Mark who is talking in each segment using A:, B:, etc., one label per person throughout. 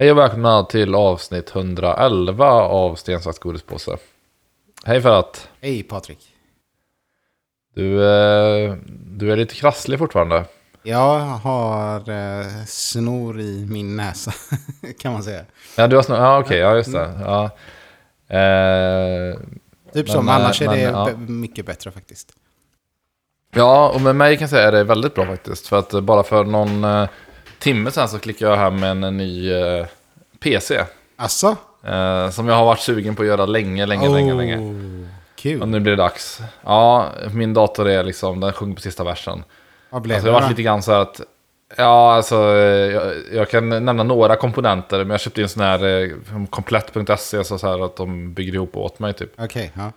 A: Hej och välkomna till avsnitt 111 av Sten, sax, godispåse. Hej Ferhat.
B: Hej Patrik.
A: Du, eh, du är lite krasslig fortfarande.
B: Jag har eh, snor i min näsa, kan man säga.
A: Ja, du har snor. Ja, okej. ja, just det. Ja. Eh,
B: Typ
A: Men,
B: som, annars är
A: men,
B: det
A: ja.
B: mycket bättre faktiskt.
A: ja, och med mig kan jag säga att det är väldigt bra faktiskt. För att eh, bara för någon timme sedan så klickade jag hem en, en ny eh, PC.
B: Asså?
A: Eh, som jag har varit sugen på att göra länge, länge, länge, länge.
B: Oh, Kul.
A: Och nu blir det dags. Ja, min dator är liksom, den sjunger på sista versen.
B: Vad blev
A: Alltså,
B: det
A: det har varit lite grann så här att, ja alltså, jag, jag kan nämna några komponenter, men jag köpte en sån här eh, komplett.se, så, så här att de bygger ihop åt mig typ.
B: Okej, ja.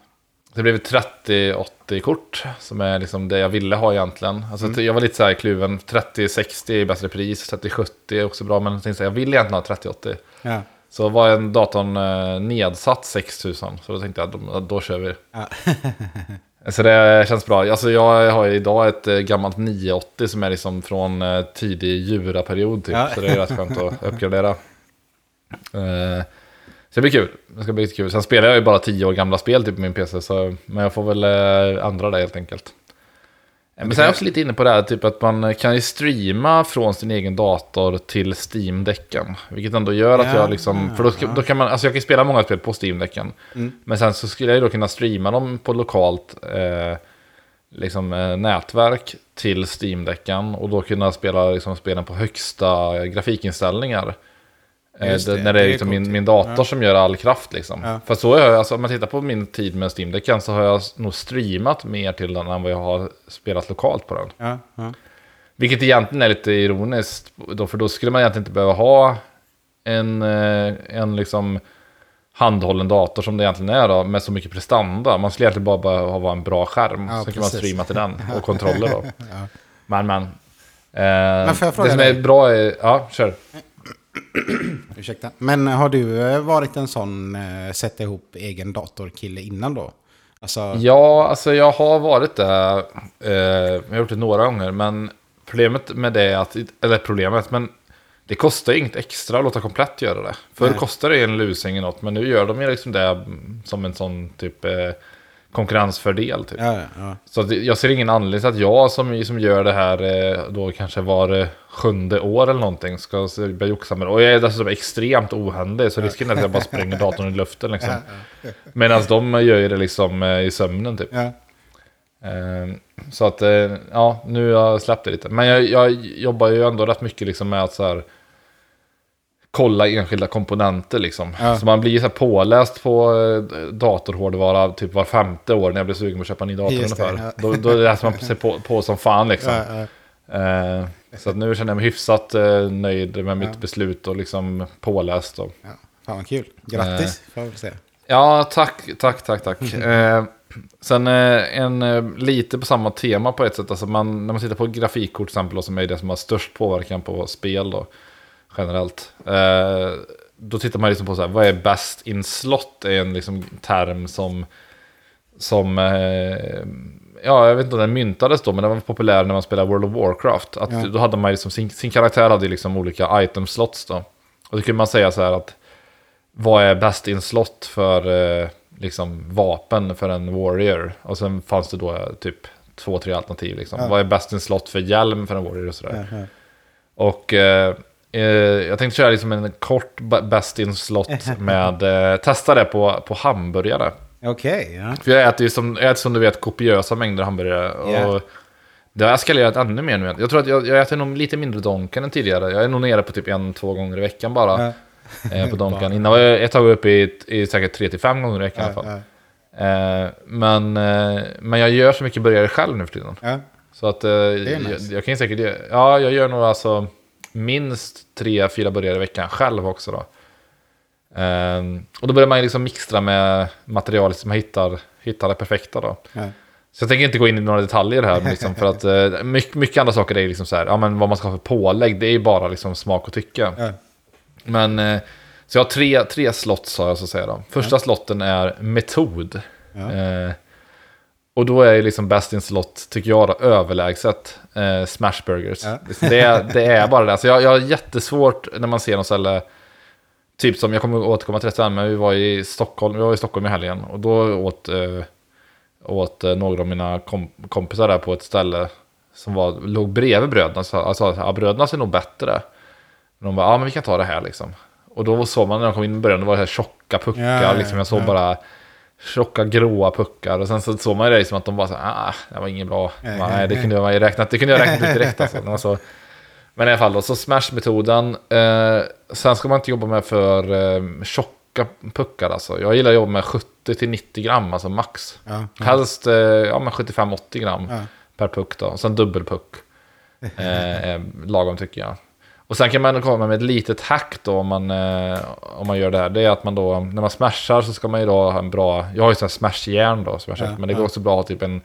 A: Det blev ett 3080-kort, som är liksom det jag ville ha egentligen. Alltså,
B: Mm.
A: Jag var lite så här kluven, 3060 är bättre pris, 3070 är också bra, men jag tänkte så här, jag vill egentligen ha 3080.
B: ja.
A: Så var en datorn eh, nedsatt 6000, så då tänkte jag, då, då kör vi.
B: ja.
A: Så det känns bra. Alltså jag har idag ett eh, gammalt 980 som är liksom från eh, tidig Jura-period typ.
B: Ja.
A: Så det är rätt skönt att uppgradera. Eh, Så det blir kul. Det ska bli kul. Sen spelar jag ju bara 10 år gamla spel typ på min PC. Så, men jag får väl eh, ändra det helt enkelt. Men sen är jag också lite inne på det här typ att man kan ju streama från sin egen dator till Steam-däcken. Vilket ändå gör att
B: Ja,
A: jag liksom, för då,
B: ja.
A: då kan man, alltså jag kan spela många spel på Steam-däcken.
B: Mm.
A: Men sen så skulle jag ju då kunna streama dem på lokalt eh, liksom, eh, nätverk till Steam-däcken. Och då kunna spela liksom, spelen på högsta grafikinställningar. Eh, det,
B: det,
A: när det är
B: det är
A: liksom min, min dator
B: Ja.
A: som gör all kraft liksom.
B: Ja.
A: För så har jag, alltså, om man tittar på min tid med Steam-däcken så har jag nog streamat mer till den än vad jag har spelat lokalt på den.
B: Ja, ja.
A: Vilket egentligen är lite ironiskt, då, för då skulle man egentligen inte behöva ha en, eh, en liksom handhållen dator som det egentligen är då, med så mycket prestanda. Man skulle egentligen bara behöva ha en bra skärm,
B: Ja,
A: så kan man
B: precis.
A: streama till den och kontroller då. Men, men. Eh,
B: fråga
A: det som
B: dig?
A: är bra är, ja, kör.
B: Ursäkta. Men har du eh, varit en sån eh, sätta ihop egen datorkille innan då? Alltså,
A: Ja, alltså jag har varit där. Eh, jag har gjort det några gånger, men problemet med det är att, eller problemet, men det kostar inget extra att låta komplett göra det. Förr kostade det en lusing eller något, men nu gör de ju liksom det som en sån typ eh, konkurrensfördel. Typ.
B: ja, ja.
A: Så att jag ser ingen anledning till att jag som, som gör det här eh, då kanske var eh, sjunde år eller någonting ska börja joxa med det. Och jag är dessutom extremt ohändig så risken är att jag bara spränger datorn i luften liksom. Medan de gör ju det liksom eh, i sömnen typ.
B: ja.
A: Eh, Så att, ja, nu har jag släppt det lite. Men jag, jag jobbar ju ändå rätt mycket liksom med att så här, kolla enskilda komponenter liksom.
B: Ja.
A: Så man blir så här påläst på eh, datorhårdvara typ var femte år när jag blir sugen på att köpa en ny dator
B: Just det,
A: ungefär.
B: ja.
A: Då, då läser man sig på, på som fan liksom.
B: Ja.
A: Eh, Så nu känner jag mig hyfsat eh, nöjd med mitt beslut och liksom påläst. Och,
B: ja. Fan vad kul. Grattis,
A: Eh.
B: får jag väl säga.
A: Ja, tack, tack, tack, tack. eh, sen eh, en lite på samma tema på ett sätt. Alltså man, när man tittar på grafikkort till exempel, och som är det som har störst påverkan på spel då, generellt. Eh, då tittar man liksom på så här, vad är best in slot? är en liksom term som, som eh, ja, jag vet inte om den myntades då, men den var populär när man spelade World of Warcraft. Att
B: Ja.
A: Då hade man liksom, sin, sin karaktär hade liksom olika item slots då. Och då kunde man säga så här att vad är bäst in slot för eh, liksom vapen för en warrior? Och sen fanns det då eh, typ två, tre alternativ. Liksom.
B: Ja.
A: Vad är bäst in slot för hjälm för en warrior och sådär.
B: Ja.
A: Och eh, eh, jag tänkte köra liksom en kort b- best in slot med, eh, testa det på, på hamburgare.
B: Okej, ja.
A: För jag äter ju som, jag äter som du vet kopiösa mängder hamburgare. Och det har eskalerat ännu mer nu. Jag tror att jag, jag äter nog lite mindre Donken än tidigare. Jag är nog nere på typ en, två gånger i veckan bara.
B: Ja.
A: Eh, på Donken. Innan var jag ett tag uppe i, i säkert tre till fem gånger i veckan i alla fall. Eh, men, eh, men jag gör så mycket burgare själv nu för tiden. Så att jag, jag kan säkert Ja, jag gör nog alltså minst tre, fyra burgare i veckan själv också då. Ehm, och då börjar man liksom mixtra med material som man hittar, hittar det perfekta då.
B: Ja.
A: Så jag tänker inte gå in i några detaljer här, liksom, för att eh, mycket, mycket andra saker är liksom så här, ja men vad man ska ha för pålägg, det är ju bara liksom smak och tycke.
B: Ja.
A: Men, eh, så jag har tre, tre slots har jag så att säga då. Första slotten är metod.
B: Ja.
A: Eh, och då är ju liksom in slot, tycker jag, då, överlägset eh, Smashburgers.
B: Ja.
A: Det, det är bara det. Så jag, jag har jättesvårt när man ser någon ställe Typ som, jag kommer återkomma till det sen, men vi var i Stockholm, vi var i Stockholm i helgen. Och då åt, eh, åt eh, några av mina kom, kompisar där på ett ställe som var, låg bredvid bröderna. Så sa, ja, bröderna ser nog bättre. Men de bara, ja men vi kan ta det här liksom. Och då såg man när de kom in i början, det var det här tjocka puckar.
B: Ja,
A: liksom. Jag såg bara tjocka gråa puckar. Och sen så såg man ju det liksom att de bara så ah, det var inget bra. Nej, det kunde jag ju räknat, det kunde jag räknat ut direkt alltså. De var så, men i alla fall då, så smash-metoden. Eh, sen ska man inte jobba med för eh, tjocka puckar alltså. Jag gillar att jobba med 70-90 gram, alltså max.
B: Ja, ja.
A: Helst eh, ja, men 75-80 gram
B: Ja.
A: per puck då. Och sen dubbelpuck. Eh, är lagom tycker jag. Och sen kan man komma med ett litet hack då om man, eh, om man gör det här. Det är att man då, när man smashar så ska man ju då ha en bra, jag har ju sån här smashjärn då som jag.
B: Ja,
A: men det går
B: ja.
A: också bra att ha typ en,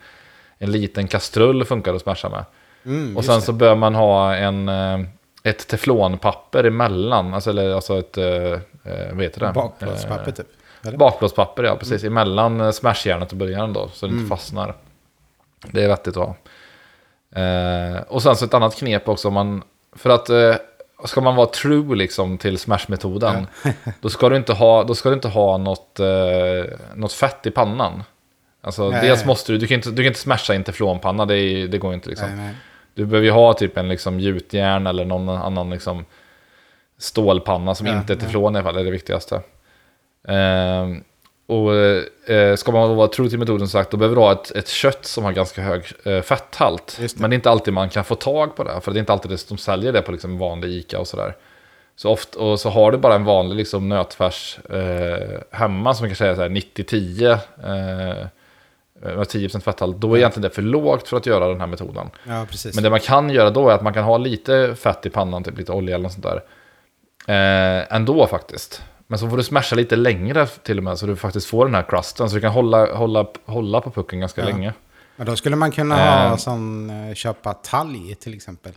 A: en liten kastrull funkar att smasha med.
B: Mm,
A: Och sen så bör man ha en, eh, ett teflonpapper emellan. Alltså, eller, alltså ett, eh, eh, vad heter det?
B: Bakplåtspapper
A: Eh,
B: typ. Eller?
A: Bakplåtspapper, ja precis. Emellan eh, smashjärnet och början då, så det
B: Mm.
A: inte fastnar. Det är vettigt att ha. Eh, och sen så ett annat knep också, om man, för att eh, ska man vara true liksom till smashmetoden, då, ska du inte ha, då ska du inte ha något, eh, något fett i pannan. Alltså
B: Nej.
A: dels måste du, du kan inte, du kan inte smasha in teflonpanna, det, det går inte liksom.
B: Nej, nej.
A: Du behöver ju ha typ en liksom gjutjärn eller någon annan liksom stålpanna som
B: Ja,
A: inte är
B: ja.
A: teflon i alla fall, det är det viktigaste. Ehm, och eh, ska man vara true till metoden sagt, då behöver du ha ett, ett kött som har ganska hög eh, fetthalt.
B: Det.
A: Men det är inte alltid man kan få tag på det, för det är inte alltid det, de säljer det på liksom vanlig Ica och sådär. Så ofta, och så har du bara en vanlig liksom nötfärs eh, hemma som kanske är så här 90-10, eh, med 10% fetthalt, då är egentligen det för lågt för att göra den här metoden.
B: Ja.
A: Men det man kan göra då är att man kan ha lite fett i pannan, typ lite olja eller något sånt där. Eh, ändå faktiskt. Men så får du smasha lite längre till och med så du faktiskt får den här crusten. Så du kan hålla, hålla, hålla på pucken ganska
B: Ja.
A: länge.
B: Men då skulle man kunna
A: Eh.
B: ha som eh, köpa talg till exempel.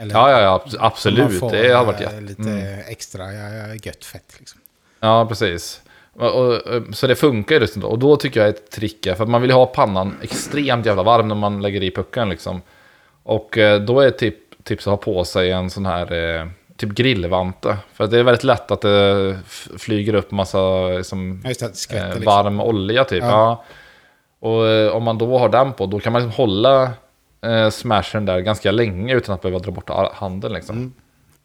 B: Eller,
A: Ja, ja, ja absolut.
B: får,
A: Det har varit
B: eh,
A: jätte...
B: Lite
A: Mm.
B: extra ja, gött fett liksom.
A: Ja, precis. Och, och, och, så det funkar ju då. Och då tycker jag ett trick är, för att man vill ha pannan extremt jävla varm när man lägger i pucken liksom. Och eh, då är tip, tips att ha på sig en sån här eh, typ grillvante. För det är väldigt lätt att det flyger upp massa liksom,
B: det, skvätter
A: eh,
B: liksom.
A: varm olja typ.
B: Ja.
A: Ja. Och eh, om man då har den på, då kan man liksom hålla eh, smashen där ganska länge utan att behöva dra bort handen liksom.
B: Mm.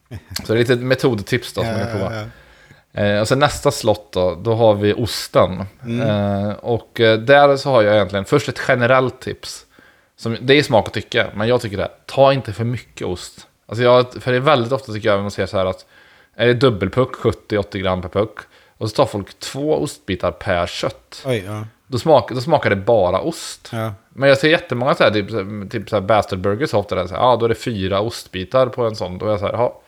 A: Så det är lite metodtips då som jag kan prova.
B: ja, ja.
A: Eh, och sen nästa slott då, då har vi osten.
B: Mm.
A: Eh, och eh, där så har jag egentligen först ett generellt tips. Som, det är smak och tycke, men jag tycker det. Ta inte för mycket ost. Alltså jag, för det är väldigt ofta tycker jag man ser så här att är det dubbelpuck, 70-80 gram per puck. Och så tar folk två ostbitar per kött.
B: Oj, ja.
A: Då, smak, då smakar det bara ost.
B: ja.
A: Men jag ser jättemånga så här, typ, typ så här bastard burgers ofta där, så här, ja då är det fyra ostbitar på en sån. Då är jag så här, ja,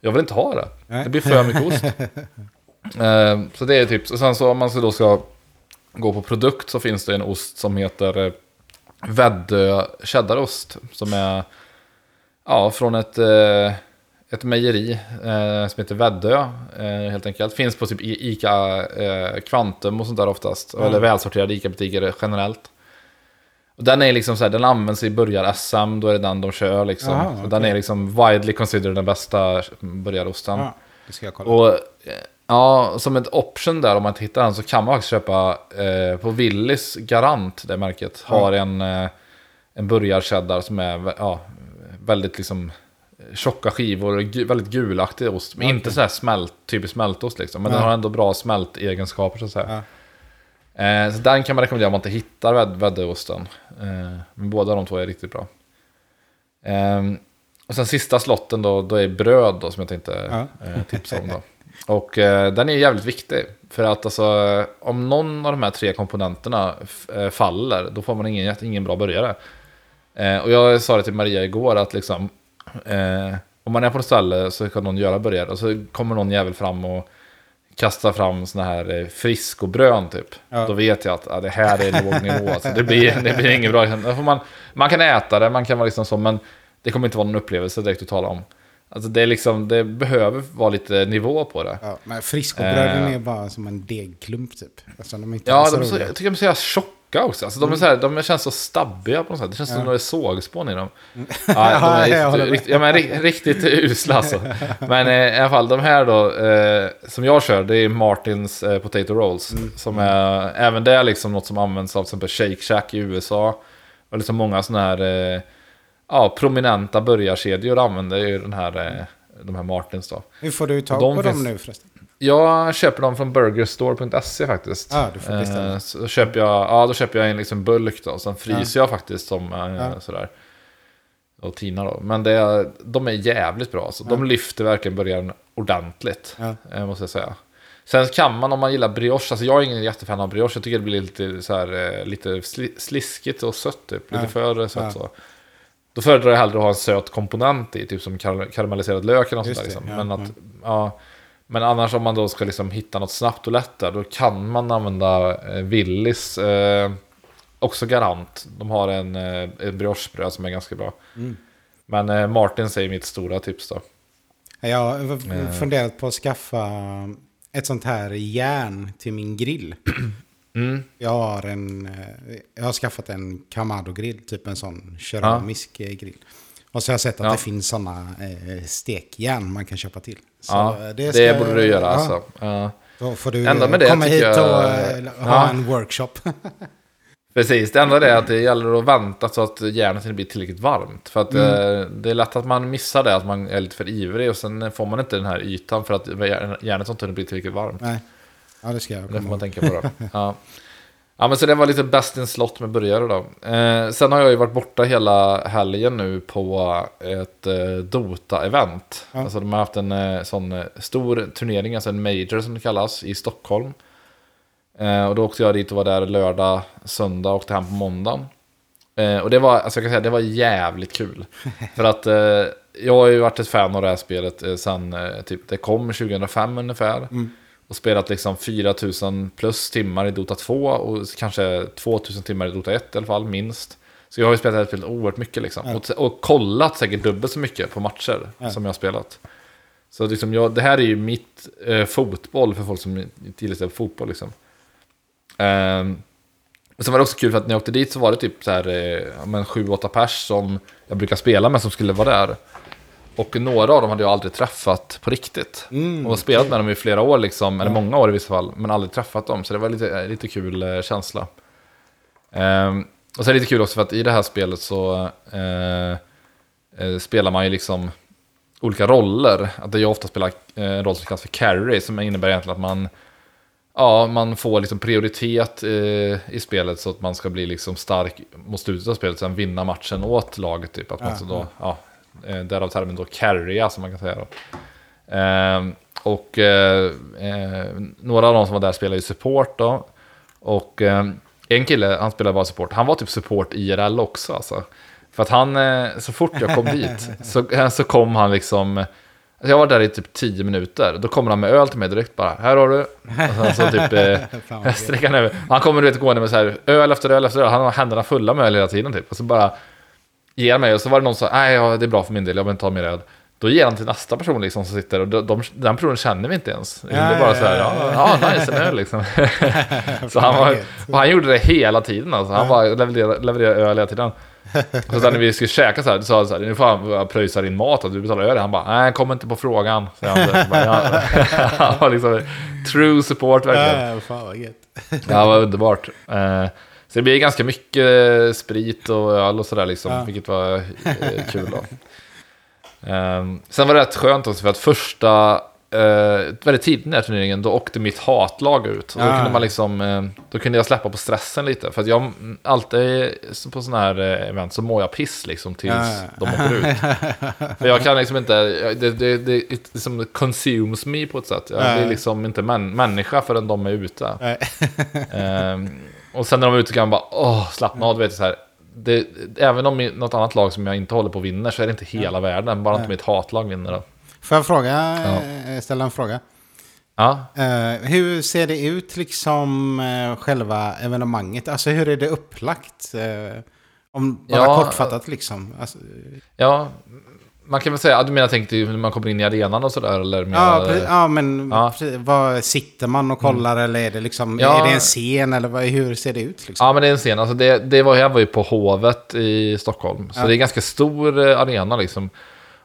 A: jag vill inte ha det.
B: Nej.
A: Det blir för mycket ost. Eh, så det är tips. Och sen så om man så då ska gå på produkt så finns det en ost som heter eh, Väddö cheddarost. Som är ja, från ett, eh, ett mejeri eh, som heter Väddö eh, helt enkelt. Finns på typ Ica Kvantum och sånt där oftast.
B: Mm.
A: Eller välsorterade Ica-butiker generellt. Och den är liksom så här, den används i börjar-SM, då är det den de kör liksom.
B: Jaha,
A: Så Den är liksom widely considered den bästa börjarosten.
B: ja. Det ska jag kolla.
A: Och ja, som ett option där om man inte hittar den så kan man faktiskt köpa eh, på Willys Garant, det märket, har en, eh, en burgarcheddar som är ja, väldigt liksom tjocka skivor, gu- väldigt gulaktig ost. Men inte så här smält, typisk smältost liksom. Men
B: Ja.
A: den har ändå bra smältegenskaper så att säga.
B: Ja.
A: Eh, så den kan man rekommendera om man inte hittar väd- väddeosten. Eh, men båda de två är riktigt bra. Ehm, och sen sista slotten då, då är bröd då, som jag tänkte
B: Ja.
A: eh, tipsa om. Då. Och eh, den är jävligt viktig. För att alltså, om någon av de här tre komponenterna eh, faller, då får man ingen, ingen bra börjare. Eh, och jag sa det till Maria igår att liksom, eh, om man är på ett ställe så kan någon göra burgare och så kommer någon jävel fram och kastar fram såna här eh, friskobrön typ.
B: Ja.
A: Då vet jag att ja, det här är låg nivå. Alltså, det, blir, det blir inget bra. Man, man kan äta det, man kan vara liksom så, men det kommer inte vara någon upplevelse direkt att tala om. Alltså det, är liksom, det behöver vara lite nivå på det.
B: Ja, men friskobröden
A: Eh.
B: är bara som en degklump typ. Alltså, de är inte
A: Ja, de är så, jag tycker de är så jävla tjocka tjocka också. Alltså, de, är så här, de känns så stabbiga på något sätt. Det känns som
B: Ja.
A: att det är sågspån i dem.
B: Mm.
A: Ja, de är riktigt, ja, men, ri- riktigt usla alltså. Men eh, i alla fall, de här då, eh, som jag kör, det är Martins eh, Potato Rolls.
B: Mm.
A: Som är, även det är liksom något som används av till exempel Shake Shack i USA. Och liksom många sådana här eh, ja, prominenta burgarkedjor använder ju den här, eh, de här Martins då.
B: Hur får du tag
A: De
B: på
A: finns-
B: dem nu förresten?
A: Jag köper dem från burgerstore.se faktiskt.
B: Ja, du får beställa.
A: Eh, så köper jag, ja, då köper jag en liksom bulk då. Sen fryser jag faktiskt som eh,
B: Ja.
A: sådär. Och tinar då. Men det, de är jävligt bra. Så De lyfter verkligen burgaren ordentligt.
B: Ja.
A: eh, Måste jag säga. Sen kan man om man gillar brioche. Alltså jag är ingen jättefan av brioche. Jag tycker det blir lite, så här, lite sli- sliskigt och sött typ. Lite
B: Ja.
A: för sött
B: Ja.
A: så. Då föredrar jag hellre att ha en söt komponent i. Typ som kar- karamelliserad lök eller något sånt där. Liksom.
B: ja,
A: Men, att, ja. Men annars om man då ska liksom hitta något snabbt och lätt där. Då kan man använda eh, Willys. Eh, också Garant. De har en, eh, en briochebröd som är ganska bra.
B: Mm.
A: Men eh, Martins är mitt stora tips då.
B: Jag har
A: Eh.
B: funderat på att skaffa ett sånt här järn till min grill.
A: Mm.
B: Jag har, en, eh, jag har skaffat en Kamado-grill, typ en sån keramisk eh, grill. Och så har jag sett att
A: Ja.
B: det finns sådana eh, stekjärn man kan köpa till. Så
A: Ja, det,
B: ska-
A: borde du göra
B: ja,
A: alltså. Ja.
B: Då får du
A: med det
B: komma hit
A: jag-
B: och eh, ha
A: Ja.
B: en workshop.
A: Precis, det enda är att det gäller att vänta så att järnet inte blir tillräckligt varmt. För att
B: Mm.
A: eh, det är lätt att man missar det, att man är lite för ivrig och sen får man inte den här ytan för att järnet inte blir tillräckligt varmt.
B: Nej, ja det ska jag
A: Det får
B: komma
A: man
B: ihåg.
A: tänka på då. Ja. Ja, men så det var lite best in slott med burgare då. Eh, sen har jag ju varit borta hela helgen nu på ett eh, Dota-event.
B: Ja.
A: Alltså de har haft en eh, sån eh, stor turnering, alltså en major som det kallas, i Stockholm. Eh, och då åkte jag dit och var där lördag, söndag och åkte hem på måndagen. Eh, och det var, alltså jag kan säga, det var jävligt kul. För att eh, jag har ju varit ett fan av det här spelet eh, sen eh, typ, det kom 2005 ungefär.
B: Mm.
A: Och spelat liksom 4000 plus timmar i Dota 2 och kanske 2000 timmar i Dota 1 i alla fall, minst. Så jag har ju spelat det här spelet oerhört mycket liksom.
B: Ja.
A: Och, och kollat säkert dubbelt så mycket på matcher
B: Ja.
A: som jag har spelat. Så liksom jag, det här är ju mitt eh, fotboll för folk som gillar fotboll liksom. Ehm, och sen var det också kul för att när jag åkte dit så var det typ så här, eh, ja, men 7-8 pers som jag brukar spela med som skulle vara där. Och några av dem hade jag aldrig träffat på riktigt.
B: Mm,
A: och spelat med dem i flera år, liksom, eller många år i vissa fall, men aldrig träffat dem. Så det var lite, lite kul eh, känsla. Ehm, och så är det lite kul också för att i det här spelet så eh, eh, spelar man ju liksom olika roller. Att jag ofta spelar eh, en roll som kallas för carry, som innebär egentligen att man Ja, man får liksom prioritet eh, i spelet så att man ska bli liksom stark mot slutet av spelet, sen vinna matchen åt laget. Typ. Att man
B: Ja,
A: så då, ja, eh, därav termen då carrya, som man kan säga. Då. Ehm, och eh, eh, några av de som var där spelade ju support då. Och eh, en kille, han spelade bara support. Han var typ support IRL också alltså. För att han, eh, så fort jag kom dit, så, så kom han liksom... alltså Jag var där i typ 10 minuter. Då kommer han med öl till mig direkt bara. Här har du. Och sen så typ... Eh, han över. Han kommer du vet gående med så här öl efter öl efter öl. Han har händerna fulla med öl hela tiden typ. Och så bara ger mig. Och så var det någon som sa, nej ja, det är bra för min del, jag vill inte ha mer öl. Då ger han till nästa person liksom som sitter och de, de, den personen känner vi inte ens. det är
B: Ja,
A: bara
B: ja,
A: så här,
B: ja,
A: ja, ja nice, en öl liksom. så han, var, och han gjorde det hela tiden alltså. Han bara levererade, levererade öl hela tiden. Och sen när vi skulle käka så här, då sa han så här, nu får han pröjsa din mat, att du betalar öl. Han bara, nej, kom inte på frågan. Så han, så bara, ja. han var liksom true support verkligen.
B: Ja, fan vad gött.
A: Ja, det var underbart. Eh, så det blir ganska mycket sprit och öl och sådär liksom,
B: Ja.
A: vilket var eh, kul då. Eh, sen var det rätt skönt också för att första, eh, väldigt tidigt i den här turneringen, då åkte mitt hatlag ut. Och då,
B: Ah.
A: kunde man liksom, eh, då kunde jag släppa på stressen lite. För att jag alltid på sådana här eh, event så mår jag piss liksom tills
B: Ja.
A: de åker ut. För jag kan liksom inte, det, det, det, det liksom consumes me på ett sätt. Jag
B: Ja.
A: blir liksom inte män, människa förrän de är ute.
B: Nej.
A: Och sen när de är ute kan man bara, åh, slappna av, du vet så här. Det, även om något annat lag som jag inte håller på vinner så är det inte hela världen, bara inte mitt hatlag vinner då.
B: Får jag fråga, eh, ställa en fråga?
A: Ja,
B: Eh, hur ser det ut liksom eh, själva evenemanget? Alltså hur är det upplagt? Eh, om bara
A: Ja,
B: kortfattat liksom. Alltså,
A: ja. Man kan väl säga, ja, du menar tänkte när man kommer in i arenan och sådär eller?
B: Ja,
A: menar-
B: pre- ja men
A: Ja.
B: Precis, vad, sitter man och kollar eller är det liksom,
A: Ja.
B: är det en scen eller vad, hur ser det ut? Liksom?
A: Ja, men det är en scen. Alltså det, det var, jag var ju på Hovet i Stockholm. Så
B: Ja.
A: det är en ganska stor eh, arena liksom.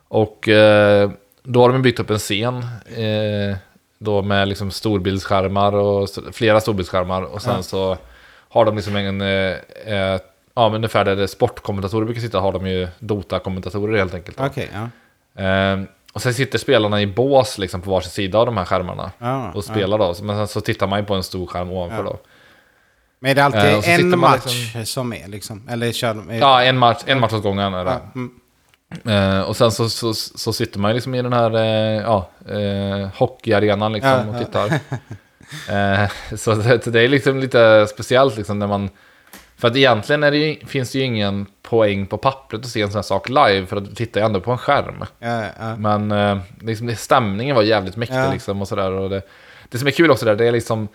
A: Och eh, då har de byggt upp en scen. Eh, då med liksom storbildsskärmar och flera storbildsskärmar. Och sen
B: Ja.
A: så har de liksom en... Eh, eh, ja, men ungefär där sportkommentatorer brukar sitta har de ju Dota-kommentatorer helt enkelt.
B: Okej, ja.
A: Eh, och sen sitter spelarna i bås liksom på varsin sida av de här skärmarna.
B: ja.
A: Och spelar då. Men sen så tittar man ju på en stor skärm ovanför
B: Ja.
A: då.
B: Men är det alltid
A: Eh, sitter
B: en match
A: liksom-
B: som är liksom? Eller kör de... Är,
A: Ja, en match, en match åt gången är det.
B: ja, mm,
A: Eh, och sen så, så, så sitter man ju liksom i den här eh, ja, eh, hockeyarenan liksom
B: Ja,
A: och
B: ja.
A: tittar. eh, så det, det är liksom lite speciellt liksom när man... För att egentligen det ju, finns det ju ingen poäng på pappret att se en sån här sak live, för att du tittar ju ändå på en skärm.
B: ja, ja.
A: Men eh, liksom, stämningen var jävligt mäktig
B: Ja.
A: liksom och sådär. Och det, det som är kul också där, det är liksom...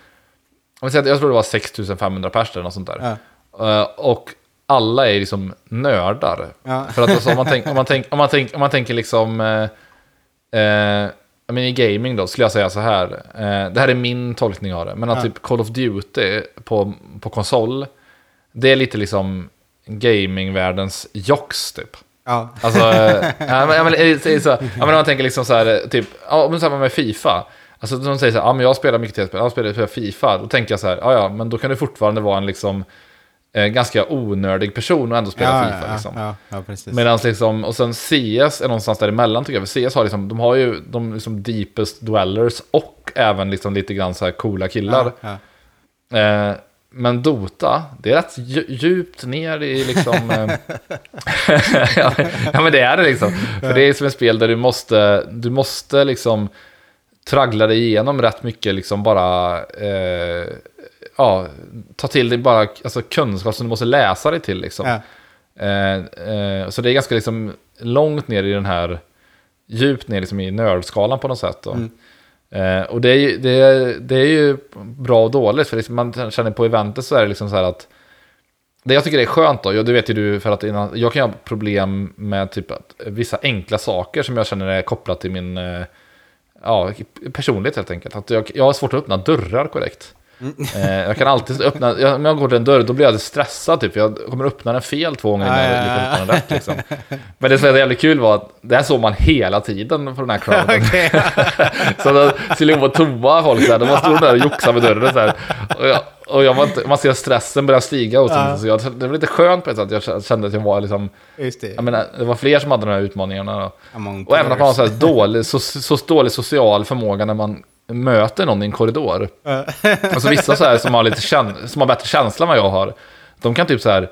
A: Om att jag tror det var 6500 pers eller något sånt där. Eh, och alla är liksom nördar. För att alltså, om, man tänk, om, man tänk, om, man tänk, om man tänker liksom... Eh, eh, jag I gaming då skulle jag säga så här. Eh, det här är min tolkning av det. Men att typ Call of Duty på, på konsol. Det är lite liksom gamingvärldens jox typ.
B: ja.
A: Alltså, eh, ja, men, ja, men, är så, ja, men om man tänker liksom så här, typ, ja, men samma med Fifa. Alltså de säger så här, ja men jag spelar mycket tv-spel, jag spelar Fifa. Då tänker jag så här, ja ja, men då kan du fortfarande vara en liksom eh, ganska onördig person och ändå spela
B: ja,
A: Fifa
B: ja,
A: liksom.
B: ja, ja, precis.
A: Medan liksom, och sen CS är någonstans däremellan tycker jag. För CS har liksom, de har ju de liksom deepest dwellers och även liksom lite grann så här coola killar. Eh, men Dota, det är rätt dju- djupt ner i liksom... Eh, ja, men det är det liksom. För det är som ett spel där du måste, du måste liksom traggla dig igenom rätt mycket, liksom bara... Eh, ja, ta till dig bara alltså, kunskap som du måste läsa dig till liksom.
B: Ja.
A: Eh, eh, så det är ganska liksom långt ner i den här, djupt ner liksom i nördskalan på något sätt. Då.
B: Mm.
A: Eh, och det är, ju, det, är, det är ju bra och dåligt, för liksom man känner på eventet så är det liksom så här att det jag tycker är skönt då, ja, det vet ju du, för att innan, jag kan ha problem med typ att vissa enkla saker som jag känner är kopplat till min eh, ja, personlighet helt enkelt. Att jag, jag har svårt att öppna dörrar korrekt. Eh, jag kan alltid öppna, jag, om jag går till en dörr då blir jag stressad typ. Jag kommer öppna den fel två gånger innan
B: Ja,
A: jag
B: ja,
A: lyckas
B: ja.
A: öppna den rätt liksom. Men det som är jävligt kul var att det här såg man hela tiden på den här crowden.
B: Okej.
A: Så då skulle vara toa folk där, då var stod där och joxade med dörren så här. Och, jag, och jag var inte, man ser stressen börja stiga hos
B: Ja.
A: mig. Så jag, det var lite skönt på ett sätt, jag kände att jag var liksom,
B: Just det.
A: jag menar, det var fler som hade de här utmaningarna då.
B: Among
A: Och även att man har så, här dålig, så, så dålig social förmåga när man möter någon i en korridor.
B: Ja.
A: Alltså vissa så här som har, lite kän, som har bättre känsla än vad jag har, de kan typ så här,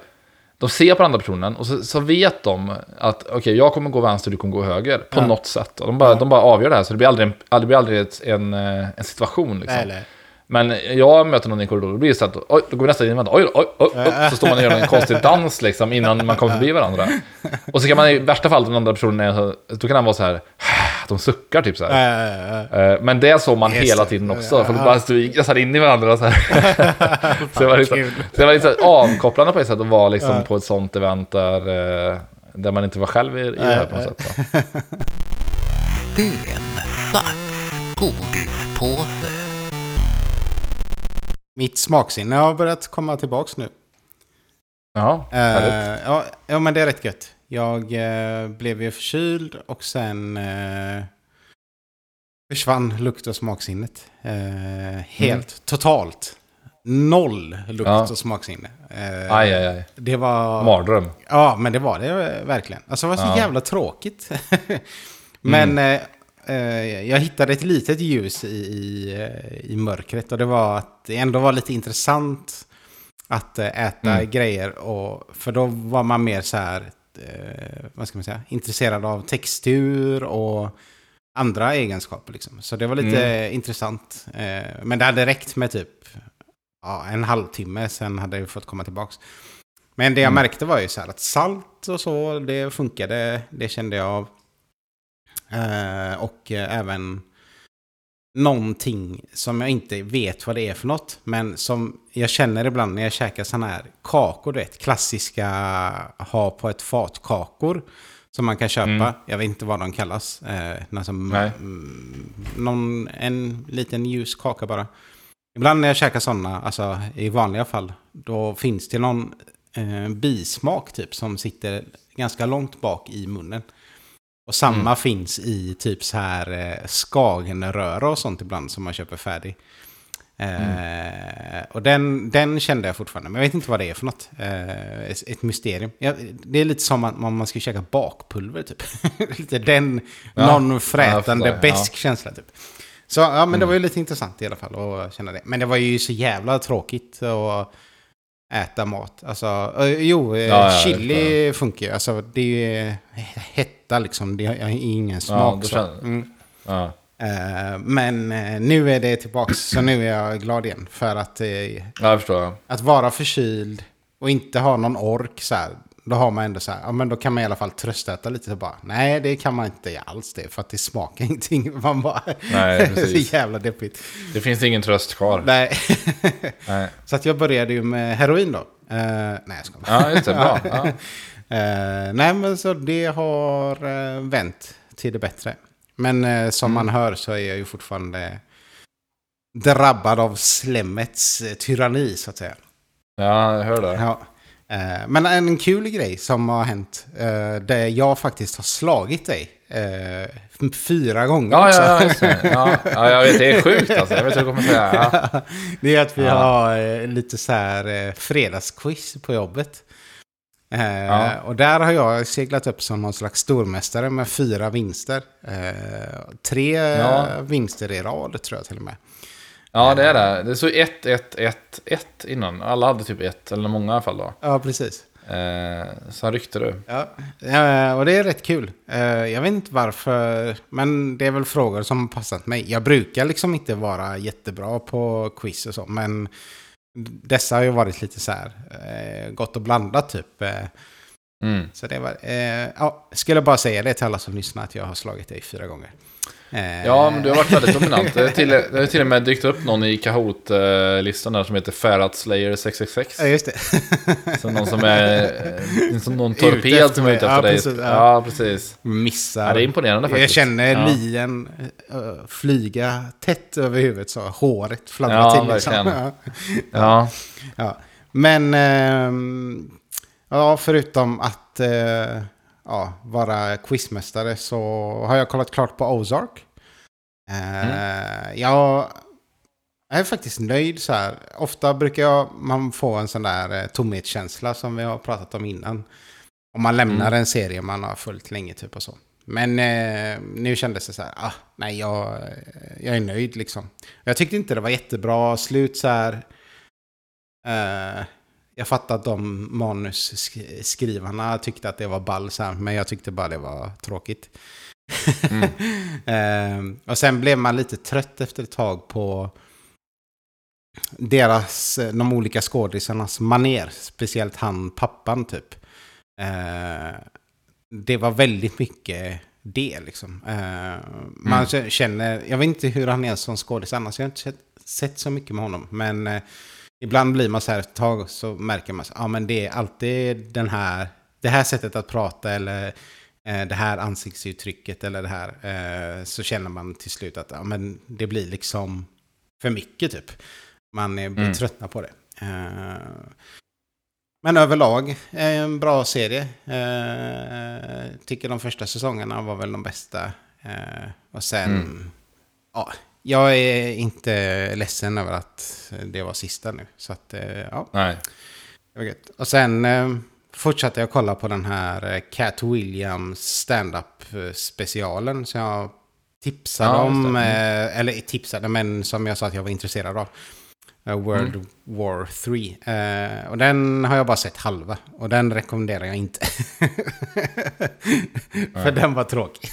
A: de ser på den andra personen och så, så vet de att okej, jag kommer gå vänster, du kommer gå höger på
B: Ja.
A: något sätt. Och de, bara, de bara avgör det här, så det blir aldrig, en- det blir aldrig en, en situation. Liksom.
B: Nej, nej.
A: Men jag möter någon i en korridor, då blir det så att oj, då går vi nästan in och väntar, oj, oj, oj, oj, så står man och gör en konstig dans liksom innan man kommer förbi varandra. Och så kan man i värsta fall, den andra personen är, då kan han vara så här, de suckar typ så här. Eh, Men det såg man
B: Just
A: hela tiden också.
B: Ja.
A: Folk bara stod gassar in i varandra så här. så det var liksom, så det var liksom avkopplande på ett sätt att vara liksom på ett sånt event där, eh, där man inte var själv i, i det här på något sätt.
C: godispåse.
B: Mitt smaksinne har börjat komma tillbaks nu.
A: Ja, härligt.
B: Uh, ja, ja, men det är rätt gött. Jag eh, blev ju förkyld och sen uh, försvann lukt och smaksinnet. Eh, helt, totalt. Noll lukt
A: Ja.
B: och smaksinne. Eh,
A: Aj, aj, aj.
B: Det var...
A: Mardröm.
B: Ja, men det var det eh, verkligen. Alltså det var så
A: Ja.
B: jävla tråkigt. men eh, eh, jag hittade ett litet ljus i, i, eh, i mörkret. Och det var att det ändå var lite intressant att eh, äta
A: Mm.
B: grejer. Och, för då var man mer så här, eh, vad ska man säga, intresserad av textur och andra egenskaper. Liksom. Så det var lite
A: Mm.
B: intressant. Eh, men det hade räckt med typ ja, en halvtimme, sen hade jag fått komma tillbaks. Men det jag
A: Mm.
B: märkte var ju så här att salt och så, det funkade. Det kände jag av. Eh, och eh, även någonting som jag inte vet vad det är för något. Men som jag känner ibland när jag käkar sådana här kakor, du vet, klassiska ha på ett fat kakor. Som man kan köpa.
A: Mm.
B: Jag vet inte vad de kallas. Eh, alltså, någon, en liten ljus kaka bara. Ibland när jag käkar sådana, alltså i vanliga fall, då finns det någon eh, bismak typ som sitter ganska långt bak i munnen. Och samma
A: Mm.
B: finns i typ så här eh, skagenröra och sånt ibland som man köper färdig. Eh, och den, den kände jag fortfarande, men jag vet inte vad det är för något. Eh, ett, ett mysterium. Ja, det är lite som att man, man ska käka bakpulver typ. lite den,
A: Ja.
B: någon
A: Ja,
B: besk känsla typ. Så ja, men det
A: Mm.
B: var ju lite intressant i alla fall att känna det. Men det var ju så jävla tråkigt att äta mat. Alltså, eh, jo, eh,
A: Ja, ja,
B: chili funkar ju. Alltså, det är ju hetta liksom. Det har ingen smak.
A: känner-
B: Mm.
A: Ja.
B: Eh, men eh, nu är det tillbaka, så nu är jag glad igen. För att, eh,
A: ja,
B: att vara förkyld och inte ha någon ork så här. Då har man ändå så här, ja men då kan man i alla fall tröstäta lite så bara. Nej, det kan man inte alls det, för att det smakar ingenting. Man bara,
A: Nej, precis.
B: jävla deppigt.
A: Det finns ingen tröst kvar.
B: Nej.
A: Nej.
B: så att jag började ju med heroin då. Eh, nej, jag ska
A: Ja, just det. Bra. Ja.
B: Eh, nej, men så det har uh, vänt till det bättre. Men eh, som
A: Mm.
B: man hör så är jag ju fortfarande drabbad av slemmets tyranni, så att säga.
A: ja, jag hör det.
B: Ja. Eh, men en kul grej som har hänt, uh, där jag faktiskt har slagit dig eh, fyra gånger
A: Ja,
B: också.
A: ja, ja, ja, ja, jag vet. Det är sjukt alltså. Jag vet vad du kommer säga. Ja.
B: det är att vi
A: Ja.
B: har eh, lite så här eh, fredagsquiz på jobbet. Eh,
A: Ja.
B: Och där har jag seglat upp som någon slags stormästare med fyra vinster. Eh, tre vinster i rad tror jag till och med.
A: Ja, det är det. Det stod 1, 1, 1, 1 innan. Alla hade typ 1, eller många i alla fall då.
B: Ja, precis.
A: Eh, sen ryckte du.
B: Ja, eh, och det är rätt kul. Eh, Jag vet inte varför, men det är väl frågor som har passat mig. Jag brukar liksom inte vara jättebra på quiz och så, men dessa har ju varit lite så här, eh, gott och blandat typ. Eh,
A: Mm.
B: Så det var, eh, ja, skulle bara säga det till alla som lyssnar att jag har slagit dig fyra gånger. Eh,
A: Ja, men du har varit väldigt dominant. Det har till, det har till och med dykt upp någon i Kahoot-listan där som heter Ferrat Slayer 666.
B: Ja, just det.
A: Så någon som är eh, som någon torped som är ute efter
B: Ja,
A: dig.
B: precis, ja.
A: Ja, precis.
B: Missar.
A: Ja, det är imponerande
B: jag
A: faktiskt.
B: känner
A: ja.
B: lien uh, flyga tätt över huvudet så håret fladdrar
A: Ja,
B: till. Liksom.
A: verkligen.
B: Ja.
A: Ja.
B: Men ehm, ja, förutom att eh, ja, vara quizmästare så har jag kollat klart på Ozark. Eh,
A: Mm.
B: Jag är faktiskt nöjd så här. Ofta brukar jag, man få en sån där eh, tomhetskänsla som vi har pratat om innan. Om man lämnar
A: Mm.
B: en serie man har följt länge typ och så. Men eh, nu kändes det så här, ah, nej jag, jag är nöjd liksom. Jag tyckte inte det var jättebra slut så här. Eh, jag fattar att de manusskrivarna tyckte att det var här, men jag tyckte bara det var tråkigt.
A: Mm.
B: Eh, och sen blev man lite trött efter ett tag på deras, de olika skådisarnas maner. Speciellt han, pappan typ. Eh, det var väldigt mycket det liksom. Eh, man känner, jag vet inte hur han är som skådis annars, jag har inte sett, sett så mycket med honom. Men eh, ibland blir man så här ett tag så märker man, ja men det är alltid den här, det här sättet att prata eller eh, det här ansiktsuttrycket eller det här. Eh, så känner man till slut att ja, men det blir liksom för mycket typ. Man är, blir
A: Mm.
B: tröttna på det. Eh, men överlag, eh, en bra serie. Tycker de första säsongerna var väl de bästa. Och sen,
A: Mm.
B: ja, jag är inte ledsen över att det var sista nu. Så att, eh, ja,
A: nej.
B: Och sen eh, fortsatte jag kolla på den här eh, Cat Williams stand-up specialen. Så jag tipsade
A: Ja,
B: om,
A: Mm.
B: eller tipsade, men som jag sa att jag var intresserad av. Eh, World
A: Mm.
B: War 3. Eh, och den har jag bara sett halva. Och den rekommenderar jag inte. för den var tråkig.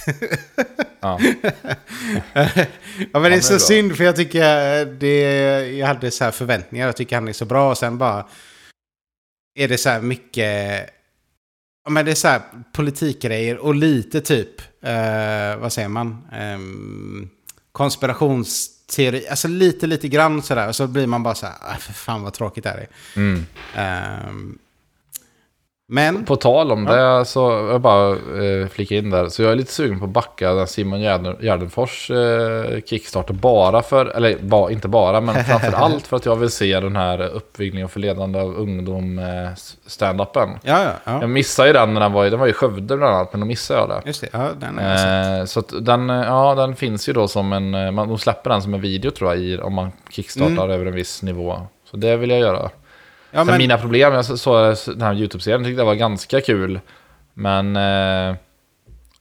A: Ja.
B: ja men det är så
A: bra.
B: synd för jag tycker det, jag hade så här förväntningar. Jag tycker han är så bra och sen bara är det så här mycket, ja men det är så här politikgrejer och lite typ, eh, vad säger man, Ehm, konspirationsteori, alltså lite lite grann sådär. Och så blir man bara så här, för fan vad tråkigt det här är.
A: Mm.
B: Ehm, Men,
A: På tal om det så jag bara eh, flika in där. Så jag är lite sugen på att backa den Simon Gärden- Gärdenfors eh, Kickstarter bara för, eller ba, inte bara, men framför allt för att jag vill se den här uppvigling och förledande av ungdom eh, stand-upen.
B: ja, ja, ja.
A: Jag missade ju den när den var den var i Skövde bland annat, men då missade jag det.
B: Just det, ja, den har.
A: Eh, så att den, ja, den finns ju då som en, man, de släpper den som en video tror jag, i, om man kickstartar över en viss nivå. Så det vill jag göra.
B: Ja, men,
A: mina problem, jag så- såg den här YouTube-serien, tyckte det var ganska kul. Men eh,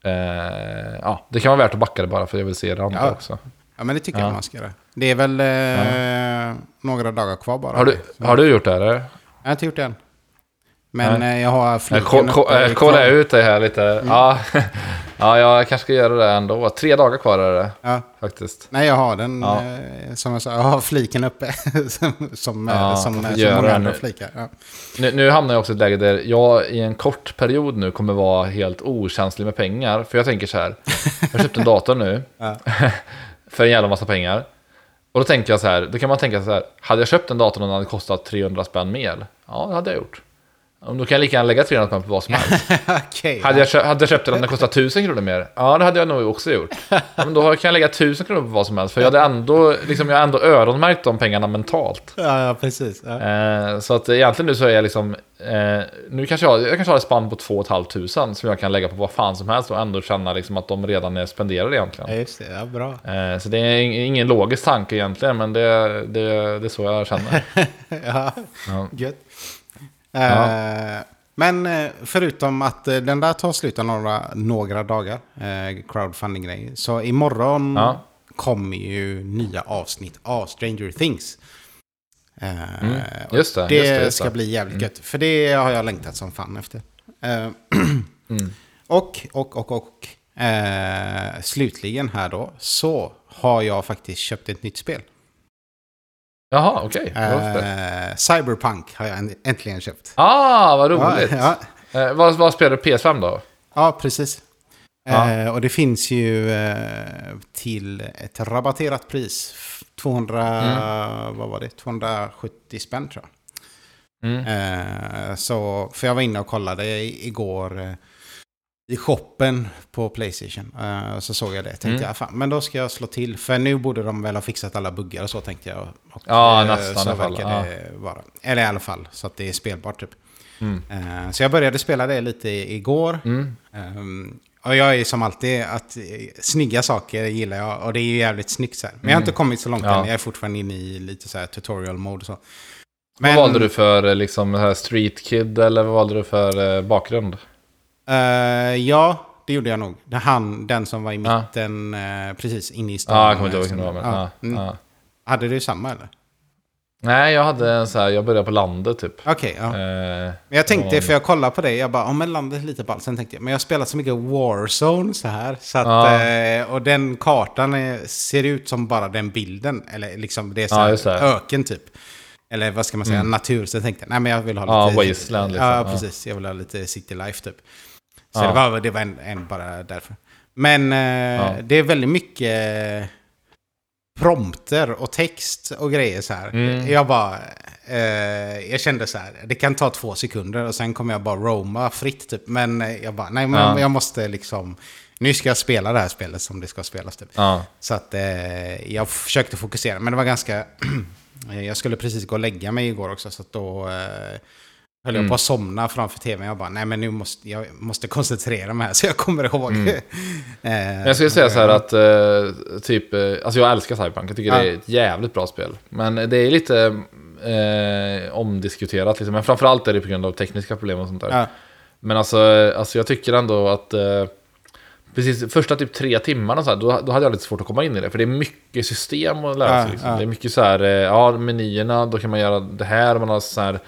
A: eh, ja, det kan vara värt att backa det bara för jag vill se det andra
B: Ja.
A: också.
B: ja, men det tycker
A: Ja.
B: jag man ska göra. Det är väl eh, några dagar kvar bara.
A: Har du, har du gjort det eller?
B: Jag har inte gjort det än. Men
A: Nej.
B: eh, jag har
A: Eh,
B: fliken uppe
A: eh,
B: i
A: Kolla
B: kvar.
A: ut det här lite. Ja. ja, jag kanske ska göra det ändå. Tre dagar kvar är det
B: Ja.
A: faktiskt.
B: Nej, jag har den,
A: Ja.
B: som jag sa, jag har fliken uppe. som som,
A: Ja,
B: som, som många andra
A: nu.
B: flikar. Ja.
A: Nu, nu hamnar jag också i ett läge där jag i en kort period nu kommer vara helt okänslig med pengar. För jag tänker så här, jag har köpt en dator nu för en jävla massa pengar. Och då tänker jag så här, då kan man tänka så här, hade jag köpt en dator och den hade kostat 300 spänn mer? Ja, det hade jag gjort. Ja, Då kan jag lika gärna lägga 300 spänn på vad som helst.
B: Okej.
A: Hade jag, hade jag köpt den om den kostade 1000 kronor mer? Ja, det hade jag nog också gjort. Ja, men då kan jag lägga 1000 kronor på vad som helst. För jag hade ändå, liksom, jag har ändå öronmärkt de pengarna mentalt.
B: Ja, ja, precis. Ja.
A: Eh, så att egentligen nu så är jag liksom, eh, nu kanske jag, jag kanske har ett spann på 2 500 som jag kan lägga på vad fan som helst och ändå känna liksom att de redan är spenderade
B: Ja,
A: egentligen.
B: just det. Ja, bra.
A: Eh, så det är ing- ingen logisk tanke egentligen, men det, det, det är så jag känner.
B: ja,
A: Ja.
B: gött. Eh, Men eh, förutom att eh, den där tar slut om några, några dagar, eh, crowdfunding-grej, så imorgon
A: Ja.
B: kommer ju nya avsnitt av Stranger Things.
A: Mm, just det,
B: det,
A: just det, just
B: ska
A: det.
B: bli jävligt gött, för det har jag längtat som fan efter.
A: Mm.
B: Och, och, och, och eh, slutligen här då, så har jag faktiskt köpt ett nytt spel.
A: Jaha, okej. Varför?
B: Eh, Cyberpunk har jag änt- äntligen köpt.
A: Ah, vad roligt.
B: Ja, ja,
A: Eh, vad, vad spelar du PS5 då?
B: ja precis.
A: Ja.
B: Eh, och det finns ju eh, till ett rabatterat pris. 200, vad var det? 270 spänn tror jag.
A: Mm.
B: Eh, så, för jag var inne och kollade igår eh, i shoppen på Playstation. Eh, så såg jag det. Tänkte
A: Mm.
B: jag, fan, men då ska jag slå till. För nu borde de väl ha fixat alla buggar och så tänkte jag. Och,
A: Ja,
B: eh,
A: nästan i
B: Så
A: alla fall,
B: det vara. Eller i alla fall, så att det är spelbart typ.
A: Mm.
B: Eh, så jag började spela det lite i- igår.
A: Mm.
B: Ehm, och jag är som alltid att snygga saker gillar jag och det är ju jävligt snyggt så här. Men jag har inte kommit så långt
A: Mm. Ja.
B: än. Jag är fortfarande inne i lite så här tutorial mode så.
A: Vad valde du för liksom, här Street Kid eller vad valde du för bakgrund?
B: Eh, ja, det gjorde jag nog. Han, den som var i
A: Ja.
B: mitten, eh, precis inne i stan.
A: Ja, jag kommer inte ihåg vilken
B: ja.
A: ja.
B: Mm.
A: Ja.
B: Hade du samma eller?
A: Nej, jag hade en så här, jag började på landet typ.
B: Okej, ja.
A: Eh,
B: Men jag tänkte,
A: ja.
B: för jag kollade på det, jag bara, om men landet är lite ballt. Sen tänkte jag, men jag har spelat så mycket Warzone så här. Så att,
A: Ja.
B: eh, och den kartan är, ser ut som bara den bilden. Eller liksom, det är så
A: Ja,
B: här, öken typ. Eller vad ska man säga, natur. Så jag tänkte, nej men jag vill ha
A: Ja,
B: lite...
A: wasteland liksom.
B: Ja,
A: Ja.
B: precis. Jag vill ha lite city life typ. Så
A: Ja.
B: det var, det var en, en bara därför. Men eh,
A: Ja.
B: det är väldigt mycket prompter och text och grejer så här.
A: Mm.
B: Jag bara... Eh, jag kände så här, det kan ta två sekunder och sen kommer jag bara roma fritt typ. Men eh, jag bara, nej men
A: Ja.
B: jag måste liksom... Nu ska jag spela det här spelet som det ska spelas typ.
A: ja.
B: Så att eh, jag försökte fokusera, men det var ganska... jag skulle precis gå och lägga mig igår också, så att då eh, höll jag
A: Mm.
B: på att somna framför tvn. Jag bara, nej men nu måste jag måste koncentrera mig här så jag kommer ihåg.
A: Mm.
B: eh,
A: jag skulle säga så här att eh, typ, eh, alltså jag älskar Cyberpunk, jag tycker
B: Ja.
A: det är ett jävligt bra spel. Men det är lite eh, omdiskuterat, liksom. men framförallt är det på grund av tekniska problem och sånt där.
B: Ja,
A: Men alltså, alltså jag tycker ändå att eh, precis första typ tre timmarna så här, då, då hade jag lite svårt att komma in i det. För det är mycket system att lära sig. Liksom.
B: ja.
A: Det är mycket så här, eh, ja menyerna, då kan man göra det här, man har så här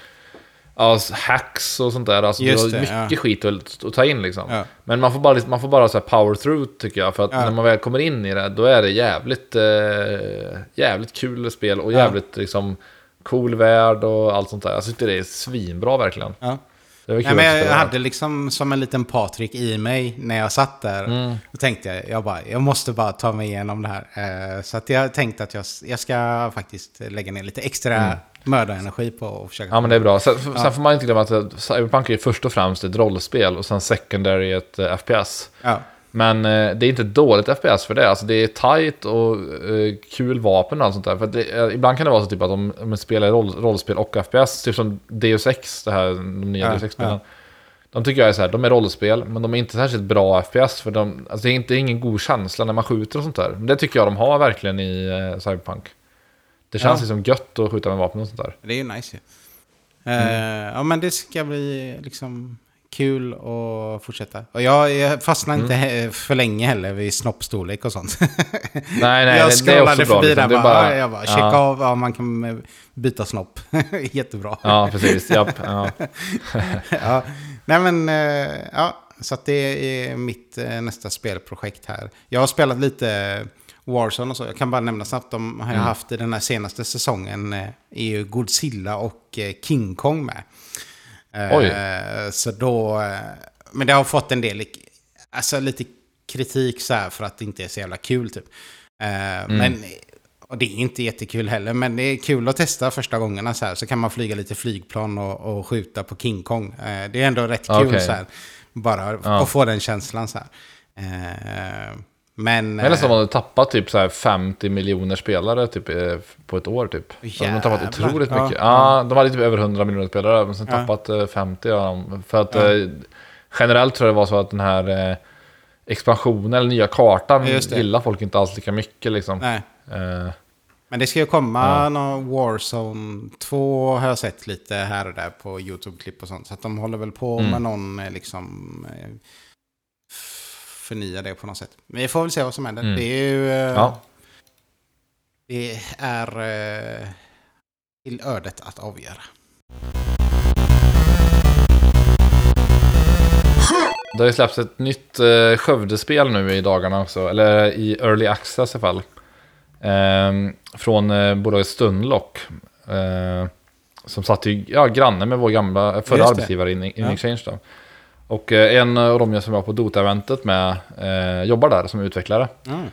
A: ja, hacks och sånt där. Alltså,
B: Just
A: det är
B: det,
A: mycket
B: ja.
A: skit att, att ta in liksom.
B: Ja.
A: Men man får bara, man får bara så power through tycker jag. För att
B: Ja.
A: när man väl kommer in i det, då är det jävligt, eh, jävligt kul spel och jävligt liksom cool värld och allt sånt där. Jag tycker det är svinbra verkligen. Det
B: Nej, men jag hade liksom som en liten Patrik i mig när jag satt där.
A: Mm.
B: Då tänkte jag, jag, bara, jag måste bara ta mig igenom det här. Eh, så att jag tänkte att jag, jag ska faktiskt lägga ner lite extra
A: Mm.
B: Mördarenergi på att försöka...
A: Ja men det är bra. Sen, sen får man inte glömma att eh, Cyberpunk är först och främst ett rollspel och sen secondary ett eh, FPS.
B: Ja.
A: Men eh, det är inte dåligt FPS för det. Alltså det är tight och eh, kul vapen och allt sånt där. För det, eh, ibland kan det vara så typ att om om man spelar roll, rollspel och FPS, typ som Deus Ex, det här, de nya
B: Ja,
A: Deus Ex-spelen. De tycker jag är så här, de är rollspel, men de är inte särskilt bra FPS. För de, alltså det, är inte, det är ingen god känsla när man skjuter och sånt där. Men det tycker jag de har verkligen i eh, Cyberpunk. Det känns
B: Ja.
A: liksom gött att skjuta med vapen och sånt där.
B: Det är ju nice ju. Eh, ja, men det ska bli liksom kul att fortsätta. Och jag, jag fastnar inte he- för länge heller vid snoppstorlek och sånt.
A: Nej, nej,
B: jag
A: det, är också
B: scrollade
A: bra.
B: förbi
A: Liksom.
B: där bara,
A: bara,
B: jag bara, checka
A: ja,
B: av, ja, man kan eh, byta snopp. Jättebra.
A: Ja, precis. Japp, ja.
B: ja. Nej men, eh, ja, så att det är mitt nästa spelprojekt här. Jag har spelat lite Warzone och så. Jag kan bara nämna snabbt, de har jag haft i den här senaste säsongen eh, är ju Godzilla och eh, King Kong med. Eh,
A: Oj.
B: Så då, men det har fått en del, alltså lite kritik så här för att det inte är så jävla kul typ. Eh, Men, och det är inte jättekul heller, men det är kul att testa första gångerna så här. Så kan man flyga lite flygplan och, och skjuta på King Kong. Det är ändå rätt kul
A: Okej.
B: så här. Bara
A: Ja.
B: att få den känslan så här. Eh, Men...
A: Nästan
B: eh,
A: har de tappat typ så här 50 miljoner spelare typ, eh, på ett år typ. De har tappat
B: Jävlar.
A: otroligt
B: Ja,
A: mycket. Ja, de hade typ över 100 miljoner spelare, men sen
B: Ja.
A: tappat eh, 50 av dem. För att eh, generellt tror jag det var så att den här eh, expansionen, eller nya kartan,
B: Ja,
A: gillar folk inte alls lika mycket liksom.
B: Nej.
A: Eh,
B: Men det ska ju komma
A: Ja.
B: någon Warzone 2 har jag sett lite här och där på YouTube-klipp och sånt. Så att de håller väl på
A: Mm.
B: med någon eh, liksom eh, förnya det på något sätt. Men vi får väl se vad som händer.
A: Mm.
B: Det är ju... eh,
A: ja.
B: Det är eh, till ödet att avgöra.
A: Det har ju släppts ett nytt eh, Skövdespel nu i dagarna också, eller i Early Access i alla fall. Ehm, från eh, bolaget Stunlock. Eh, som satt i ja, granne med vår gamla förra arbetsgivare in, in
B: Ja.
A: Exchange. Då. Och eh, en av de som var på Dota-eventet med eh, jobbar där som utvecklare.
B: Mm.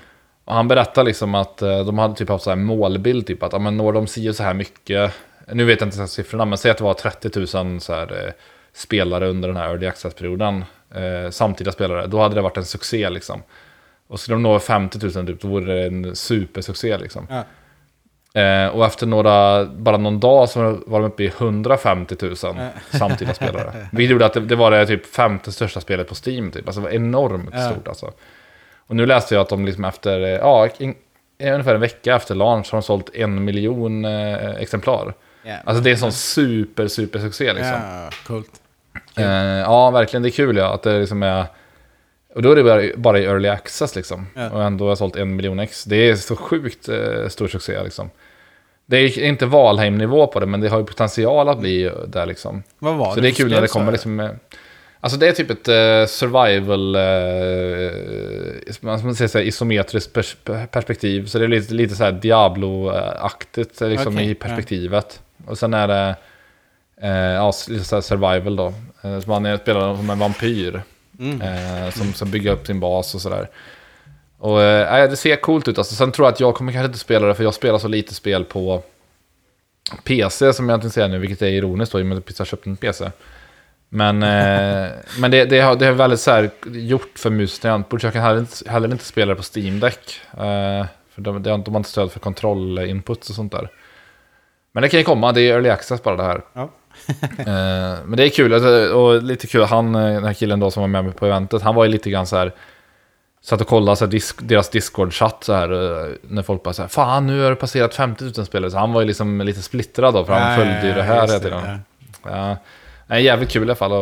A: Och han berättar liksom att eh, de hade typ haft så här målbild, typ att ja, men når de si så här mycket, nu vet jag inte siffrorna, men säg att det var 30 000 så här, eh, spelare under den här early access-perioden, eh, samtida spelare, då hade det varit en succé liksom. Och skulle de nå 50 000 typ, då vore det en supersuccé liksom.
B: Ja.
A: Eh, och efter några, bara någon dag så var de uppe i 150 000 samtida spelare. Vilket gjorde att det, det var det typ femte största spelet på Steam typ. Alltså det var enormt
B: Ja.
A: stort alltså. Och nu läste jag att de liksom efter, eh, ja, in, ungefär en vecka efter launch har de sålt en miljon eh, exemplar.
B: Jävlar.
A: Alltså det är en sån super, super succé liksom.
B: Ja, coolt.
A: Eh, ja, verkligen. Det är kul ja, att det liksom är... Och då är det bara, bara i early access liksom.
B: Ja.
A: Och ändå har jag sålt en miljon ex. Det är så sjukt eh, stor succé liksom. Det är inte Valheim-nivå på det, men det har ju potential att bli där liksom.
B: Vad var
A: Så det är
B: för
A: kul när det kommer liksom... eh, Alltså det är typ ett eh, survival, eh, man säga så här, isometriskt pers- perspektiv. Så det är lite, lite så här Diablo-aktigt eh, liksom,
B: Okej,
A: i perspektivet. Och sen är det eh, ja, lite så survival då. Eh, så man är, spelar som en vampyr.
B: Mm.
A: Eh, som ska bygga upp sin bas och sådär. Och nej, det ser coolt ut. Alltså, sen tror jag att jag kommer kanske inte spela det, för jag spelar så lite spel på PC som jag inte säger nu, vilket är ironiskt då, i och med att jag har köpt en PC. Men, eh, men det, det, har, det är väldigt så här gjort för mus och jag kan heller inte, heller inte spela det på Steam Deck. Eh, för de, de, har inte- de har inte stöd för kontrollinputs och sånt där. Men det kan ju komma, det är early access bara det här.
B: Ja.
A: Eh, men det är kul, alltså, och lite kul, han, eh, den här killen då som var med mig på eventet, han var ju lite grann så här, satt och kollade så här, disk, deras Discord-chatt så här, eh, när folk bara så här, fan nu har det passerat 50 000 spelare, så han var ju liksom lite splittrad då, för han
B: Ja,
A: följde ju
B: ja,
A: det här hela tiden.
B: ja.
A: Ja. Nej, jävligt kul i alla fall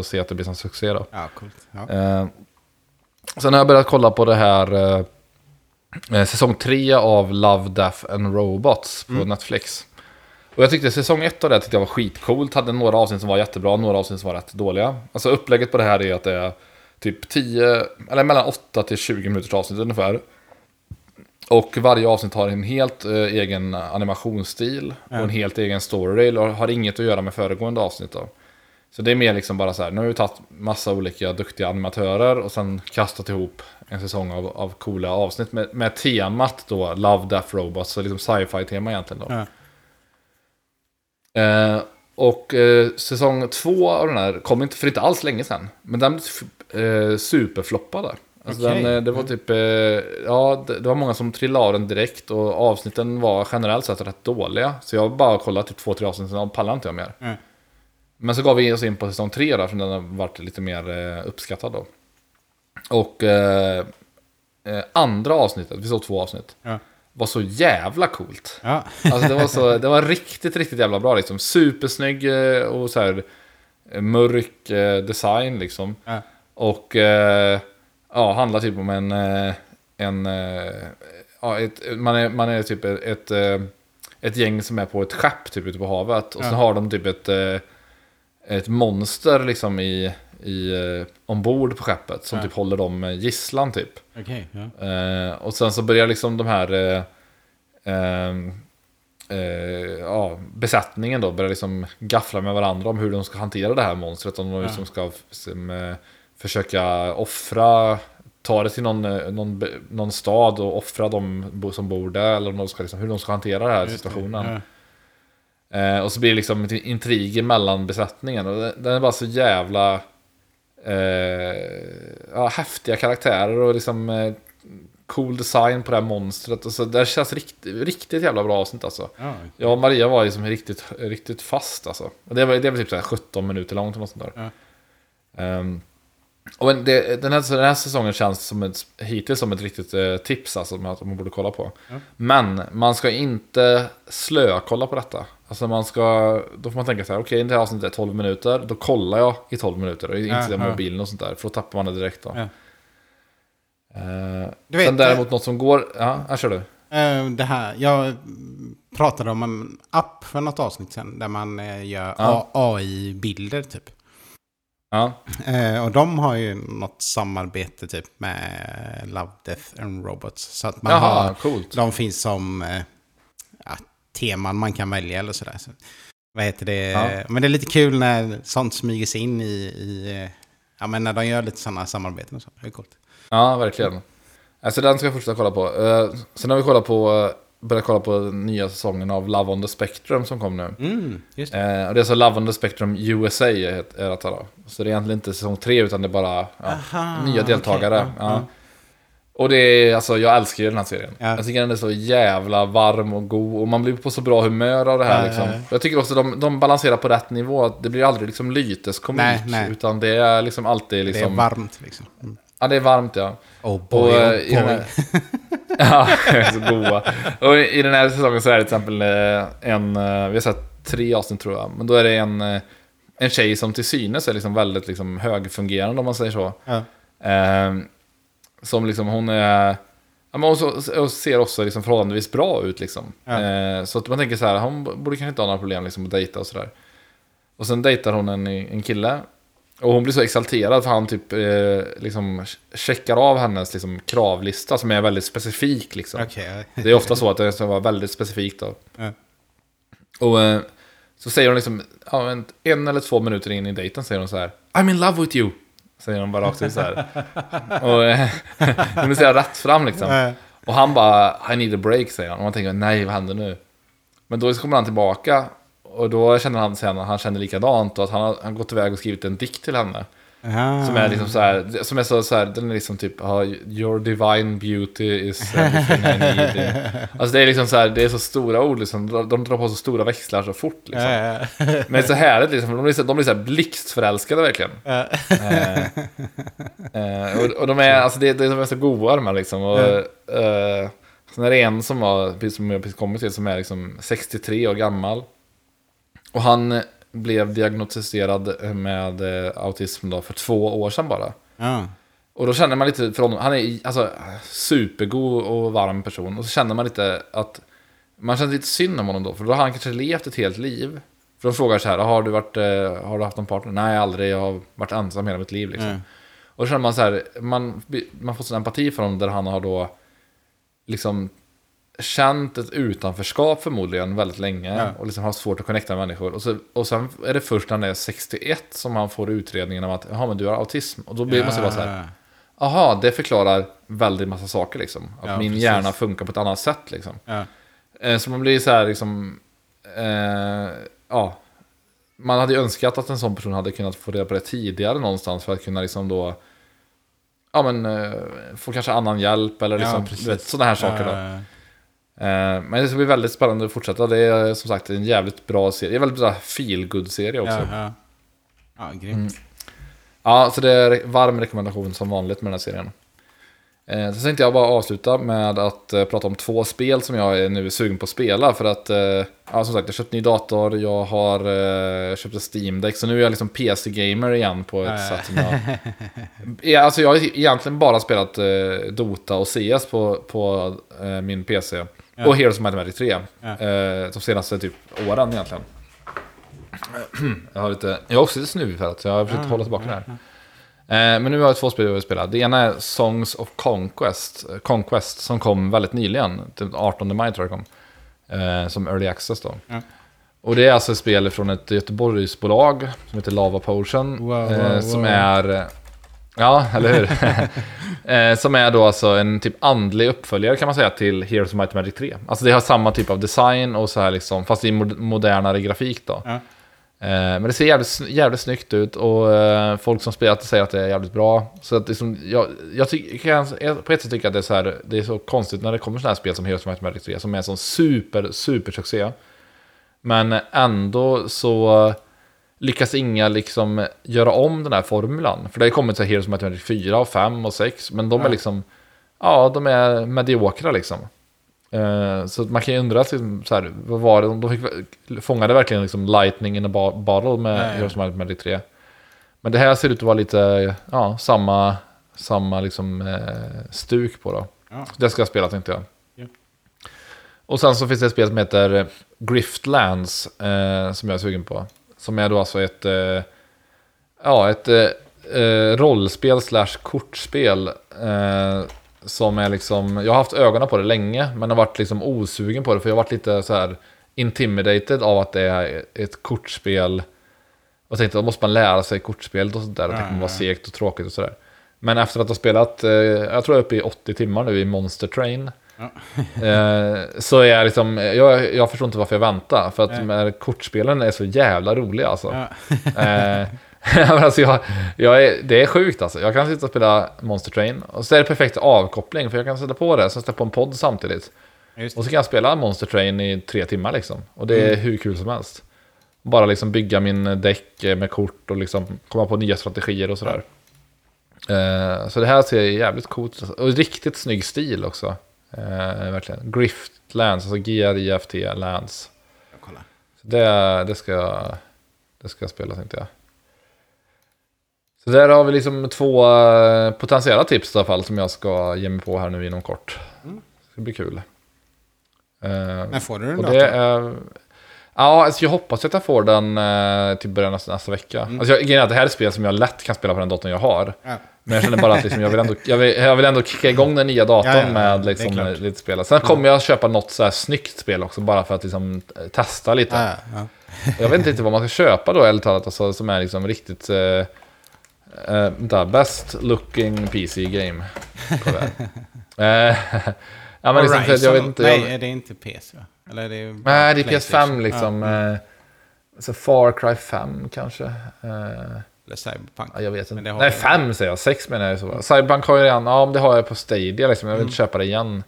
A: att, se att det blir en succé då.
B: Ja, coolt. Ja.
A: Eh, sen har jag börjat kolla på det här eh, eh, säsong 3 av Love, Death and Robots på Netflix. Och jag tyckte säsong 1 av det tyckte jag var skitcoolt. Hade några avsnitt som var jättebra, några avsnitt som var rätt dåliga. Alltså upplägget på det här är att det är typ 10, eller mellan 8 till 20 minuters avsnitt ungefär. Och varje avsnitt har en helt eh, egen animationsstil och en helt egen story och har inget att göra med föregående avsnitt då. Så det är mer liksom bara så här, nu har vi tagit massa olika duktiga animatörer och sen kastat ihop en säsong av, av coola avsnitt med, med temat då, Love, Death, Robots, så liksom sci-fi tema egentligen då.
B: Ja.
A: Eh, och eh, säsong två av den här kom inte för inte alls länge sedan. Men den eh, superfloppade. Alltså
B: Okej.
A: den, eh, det var typ, eh, ja det, var många som trillade av den direkt och avsnitten var generellt sett rätt dåliga. Så jag bara kollat typ två, tre avsnitt, sen pallar inte jag mer.
B: Mm.
A: Men så gav vi oss in på säsong tre där, för den har varit lite mer eh, uppskattad då. Och eh, andra avsnittet, vi såg två avsnitt,
B: Ja.
A: var så jävla coolt.
B: Ja.
A: Alltså det var, så, det var riktigt, riktigt jävla bra liksom. Supersnygg och så här mörk design liksom.
B: Ja.
A: Och eh, ja, handlar typ om en... eh, en eh, ja, ett, man, är, man är typ ett, ett, eh, ett gäng som är på ett skepp typ ute på havet. Och så
B: Ja.
A: har de typ ett, ett monster liksom i, i, ombord på skeppet. Som
B: Ja.
A: typ håller dem gisslan typ.
B: Okej. ja.
A: Eh, och sen så börjar liksom de här eh, ehm, eh, ja, besättningen då börjar liksom gaffla med varandra om hur de ska hantera det här monstret. Om de liksom ska som, försöka offra, ta det till någon, eh, någon, någon stad och offra de som bor där. Eller de ska, liksom, hur de ska hantera den här
B: det.
A: situationen.
B: Ja.
A: Eh, och så blir det liksom intriger mellan besättningen. Och den är bara så jävla eh, ja, häftiga karaktärer och liksom eh, cool design på det här monstret. Och så, det känns riktigt, riktigt jävla bra avsnitt alltså.
B: Ja.
A: Jag och Maria var liksom riktigt, riktigt fast alltså. Och det var, det var typ så här 17 minuter långt eller något sånt där. Ehm, och det, den, här, den här säsongen känns som ett, hittills som ett riktigt eh, tips alltså, att man borde kolla på.
B: Ja.
A: Men man ska inte slökolla på detta. Alltså man ska, då får man tänka så här, okej det här avsnittet är 12 minuter, då kollar jag i 12 minuter och inte
B: ja.
A: mobilen och sånt där, för då tappar man det direkt då.
B: Ja.
A: Eh,
B: Du vet,
A: sen däremot något som går, ja, här kör du.
B: Eh, Det här, jag pratade om en app för något avsnitt sen där man eh, gör AI-bilder typ.
A: Ja,
B: Eh, och de har ju något samarbete typ med Love, Death and Robots. Så att man
A: Jaha,
B: har,
A: coolt.
B: de finns som eh, ja, teman man kan välja eller sådär. Så, vad heter det?
A: Ja.
B: Men det är lite kul när sånt smyger sig in i, i eh, ja men när de gör lite sådana samarbeten och så. Det är coolt.
A: Ja, verkligen. Alltså den ska jag fortsätta kolla på. Uh, sen har vi kollat på, uh, börjat kolla på den nya säsongen av Love on the Spectrum som kom nu.
B: Mm, just det.
A: Eh, och det är så Love on the Spectrum USA är detta då. Så det är egentligen inte säsong tre utan det är bara ja,
B: Aha,
A: nya deltagare.
B: okej, ja,
A: ja. Och det är, alltså jag älskar ju den här serien.
B: Ja.
A: Jag tycker den är så jävla varm och god och man blir på så bra humör av det här liksom.
B: ja, ja.
A: Jag tycker också de, de balanserar på rätt nivå. Det blir aldrig liksom lyteskomik. Utan det är liksom alltid liksom...
B: Det är varmt liksom. Mm.
A: Ja, det är varmt ja.
B: Oh boy,
A: eh,
B: oh
A: den
B: boy.
A: här... ja, så goda. Och i den här säsongen så är det till exempel eh, en, eh, vi har sett tre avsnitt tror jag, men då är det en, eh, en tjej som till synes är liksom väldigt liksom högfungerande om man säger så.
B: Ja.
A: Eh, som liksom hon är, ja, men hon ser också liksom förhållandevis bra ut liksom.
B: Ja.
A: Eh, så att man tänker så här, hon borde kanske inte ha några problem liksom att dejta och sådär. Och sen dejtar hon en, en kille. Och hon blir så exalterad för han typ eh, liksom checkar av hennes liksom, kravlista som är väldigt specifik liksom.
B: Okej.
A: Det är ofta så att det ska vara väldigt specifikt då.
B: Ja.
A: Och eh, så säger hon liksom, en, en eller två minuter in i dejten säger hon så här I'm in love with you. Säger hon bara rakt ut så här. och eh, hon vill säga rätt fram liksom.
B: Ja.
A: Och han bara, I need a break säger han. Och man tänker, nej vad händer nu? Men då kommer han tillbaka. Och då känner han sen att han känner likadant. Och att han har, han gått iväg och skrivit en dikt till henne.
B: Ah.
A: Som är liksom så här, som är så, så här, den är liksom typ, ja, your divine beauty is everything I need. Alltså det är liksom så här, det är så stora ord liksom. De, drar på så stora växlar så fort liksom.
B: Ja,
A: Men är så härligt liksom, de blir så, de blir så här blixtförälskade verkligen.
B: ja.
A: Eh, eh, och, och de är, alltså det, det, de är så goa de här liksom. Och, eh, sen är det en som, precis som jag precis kommit till, som är liksom 63 år gammal. Och han blev diagnostiserad med eh, autism då för två år sedan bara.
B: Ja.
A: Och då känner man lite för honom, han är alltså supergod och varm person. Och så känner man lite att, man känner lite synd om honom då. För då har han kanske levt ett helt liv. För de frågar så här, har du, varit, eh, har du haft någon partner? Nej, aldrig. Jag har varit ensam hela mitt liv liksom.
B: Ja.
A: Och då känner man så här, man, man får sån empati för honom där han har då liksom känt ett utanförskap förmodligen väldigt länge.
B: Ja.
A: Och liksom har svårt att connecta med människor. Och, så, och sen är det först när han är 61 som han får utredningen om att, jaha men du har autism. Och då blir man så bara så här, Aha, det förklarar väldigt massa saker liksom. Att
B: Ja,
A: min
B: precis.
A: hjärna funkar på ett annat sätt liksom.
B: Ja.
A: Eh, Så man blir så här liksom... Eh, ja, man hade ju önskat att en sån person hade kunnat få reda på det tidigare någonstans för att kunna liksom då, ja men, eh, få kanske annan hjälp eller liksom, vet, sådana här saker då.
B: Eh,
A: Men det ska bli väldigt spännande att fortsätta. Det är som sagt en jävligt bra serie. Det är en väldigt bra feel serie också.
B: ja,
A: Ja,
B: ja. ja, grymt.
A: så det är varm rekommendation som vanligt med den här serien. Eh, så tänkte jag bara avsluta med att eh, prata om två spel som jag är nu sugen på att spela. För att, eh, ja som sagt, jag har köpt ny dator, jag har eh, köpt ett Steam-däck. Så nu är jag liksom PC-gamer igen på ett
B: Ja, ja.
A: sätt som jag... Ja, alltså jag har egentligen bara spelat eh, Dota och CS på, på eh, min PC.
B: Ja.
A: Och Heroes of Might Magic 3.
B: Ja.
A: Eh, de senaste typ åren egentligen. Jag har, lite, jag har också lite snuvig för att jag har försökt hålla tillbaka det här. Eh, men nu har jag två spel jag vill spela. Det ena är Songs of Conquest, Conquest som kom väldigt nyligen. Den 18 maj tror jag det kom. Eh, som Early Access då.
B: Ja.
A: Och det är alltså ett spel från ett Göteborgsbolag som heter Lava Potion.
B: Wow, wow,
A: som
B: wow.
A: är... Ja, eller hur? eh, som är då alltså en typ andlig uppföljare kan man säga till Heroes of Might and Magic 3. Alltså det har samma typ av design och så här liksom, fast i mod- modernare grafik då.
B: Ja.
A: Eh, Men det ser jävligt, jävligt snyggt ut och eh, folk som spelat det säger att det är jävligt bra. Så att liksom, jag, jag tycker, kan, på ett sätt tycker att det är, så här, det är så konstigt när det kommer sådana här spel som Heroes of Might and Magic 3 som är en sån super, super succé. Men ändå så lyckas inga liksom göra om den här formulan. För det har ju kommit så här Heroes Magic 4 och 5 och 6, men de är
B: Ja.
A: liksom, ja de är mediokra liksom. Eh, så man kan ju undra, liksom, så här, vad var det, de fick, fångade verkligen liksom lightning in a bo- bottle med
B: ja.
A: Heroes Magic 3. Men det här ser ut att vara lite, ja, samma, samma liksom eh, stuk på då.
B: Ja.
A: Så det ska jag spela tänkte jag.
B: Ja.
A: Och sen så finns det ett spel som heter Griftlands eh, som jag är sugen på. Som är då alltså ett, eh, ja, ett eh, eh, rollspel slash kortspel. Eh, som är liksom, jag har haft ögonen på det länge men har varit liksom osugen på det för jag har varit lite så här intimidated av att det är ett kortspel. Och tänkte då måste man lära sig kortspelet och sådär. Och det kommer vara segt och tråkigt och sådär. Men efter att ha spelat, eh, jag tror jag är uppe i 80 timmar nu i Monster Train.
B: Ja.
A: eh, så jag liksom, jag, jag förstår inte varför jag väntar. För att här kortspelen är så jävla roliga alltså.
B: Ja.
A: Eh, alltså jag, jag är, det är sjukt alltså. Jag kan sitta och spela Monster Train. Och så är det perfekt avkoppling. För jag kan sätta på det, så sätta på en podd samtidigt. Och så kan jag spela Monster Train i tre timmar liksom. Och det är
B: Mm.
A: hur kul som helst. Bara liksom bygga min däck med kort och liksom komma på nya strategier och sådär. Eh, så det här ser jävligt coolt ut. Och riktigt snygg stil också. Eh, verkligen. Grift Lands, alltså G-R-I-F-T Lands.
B: Jag kollar.
A: Så det, det, ska, det ska jag spela tänkte jag. Så där har vi liksom två eh, potentiella tips i alla fall som jag ska ge mig på här nu inom kort.
B: Mm.
A: Det ska bli kul. Eh,
B: Men får du den
A: och det är... Ja, alltså jag hoppas att jag får den eh, till början av nästa vecka.
B: Mm.
A: Alltså jag, det här är ett spel som jag lätt kan spela på den datorn jag har.
B: Ja.
A: Men jag känner bara att liksom, jag, vill ändå, jag, vill, jag vill ändå kicka igång den nya datorn
B: Ja, ja,
A: med
B: är
A: liksom, lite spel. Sen kommer jag köpa något så här snyggt spel också bara för att liksom, testa lite.
B: Ja, ja.
A: Jag vet inte riktigt vad man ska köpa då, eller talat, alltså, som är liksom riktigt... Eh, vänta, best looking PC game. Eh, ja, men liksom, jag vet inte...
B: Nej,
A: Jag,
B: är det inte PC? Eller är det
A: nej, det är PS5
B: PlayStation?
A: liksom.
B: Ja,
A: Eh, så Far Cry 5 kanske. Eh,
B: eller Cyberpunk.
A: ja, jag vet
B: Men
A: inte. Nej. 5 säger jag. 6 menar jag. Så. Cyberpunk har jag redan, ja men det har jag på Stadia liksom. Jag vill
B: Mm.
A: köpa det igen.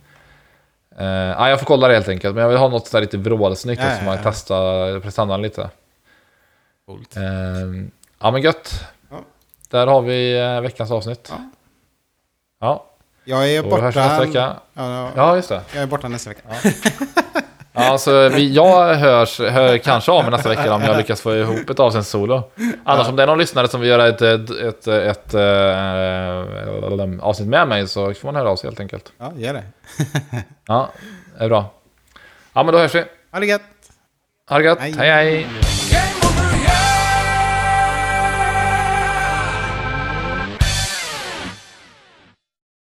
A: Eh, ja, jag får kolla det helt enkelt. Men jag vill ha något sådär lite vrålsnyggt
B: Ja, ja,
A: Ja,
B: ja.
A: Testa prestandan lite.
B: Coolt.
A: Ehm, ja men gött.
B: Ja.
A: Där har vi eh, veckans avsnitt.
B: Ja.
A: Ja,
B: Jag är
A: hörs vi nästa
B: borta...
A: vecka.
B: Ja,
A: Ja, just det.
B: Jag är borta nästa vecka.
A: Alltså, vi, jag hörs, hör kanske av mig nästa vecka om jag lyckas få ihop ett avsnitt solo. Annars om det är någon lyssnare som vill göra ett, ett, ett, ett, eh, avsnitt med mig så får man höra av sig helt enkelt.
B: Ja, gör det.
A: Ja, det är bra. Ja, men då hörs vi.
B: Ha det gött!
A: Ha det gött. Hej. hej.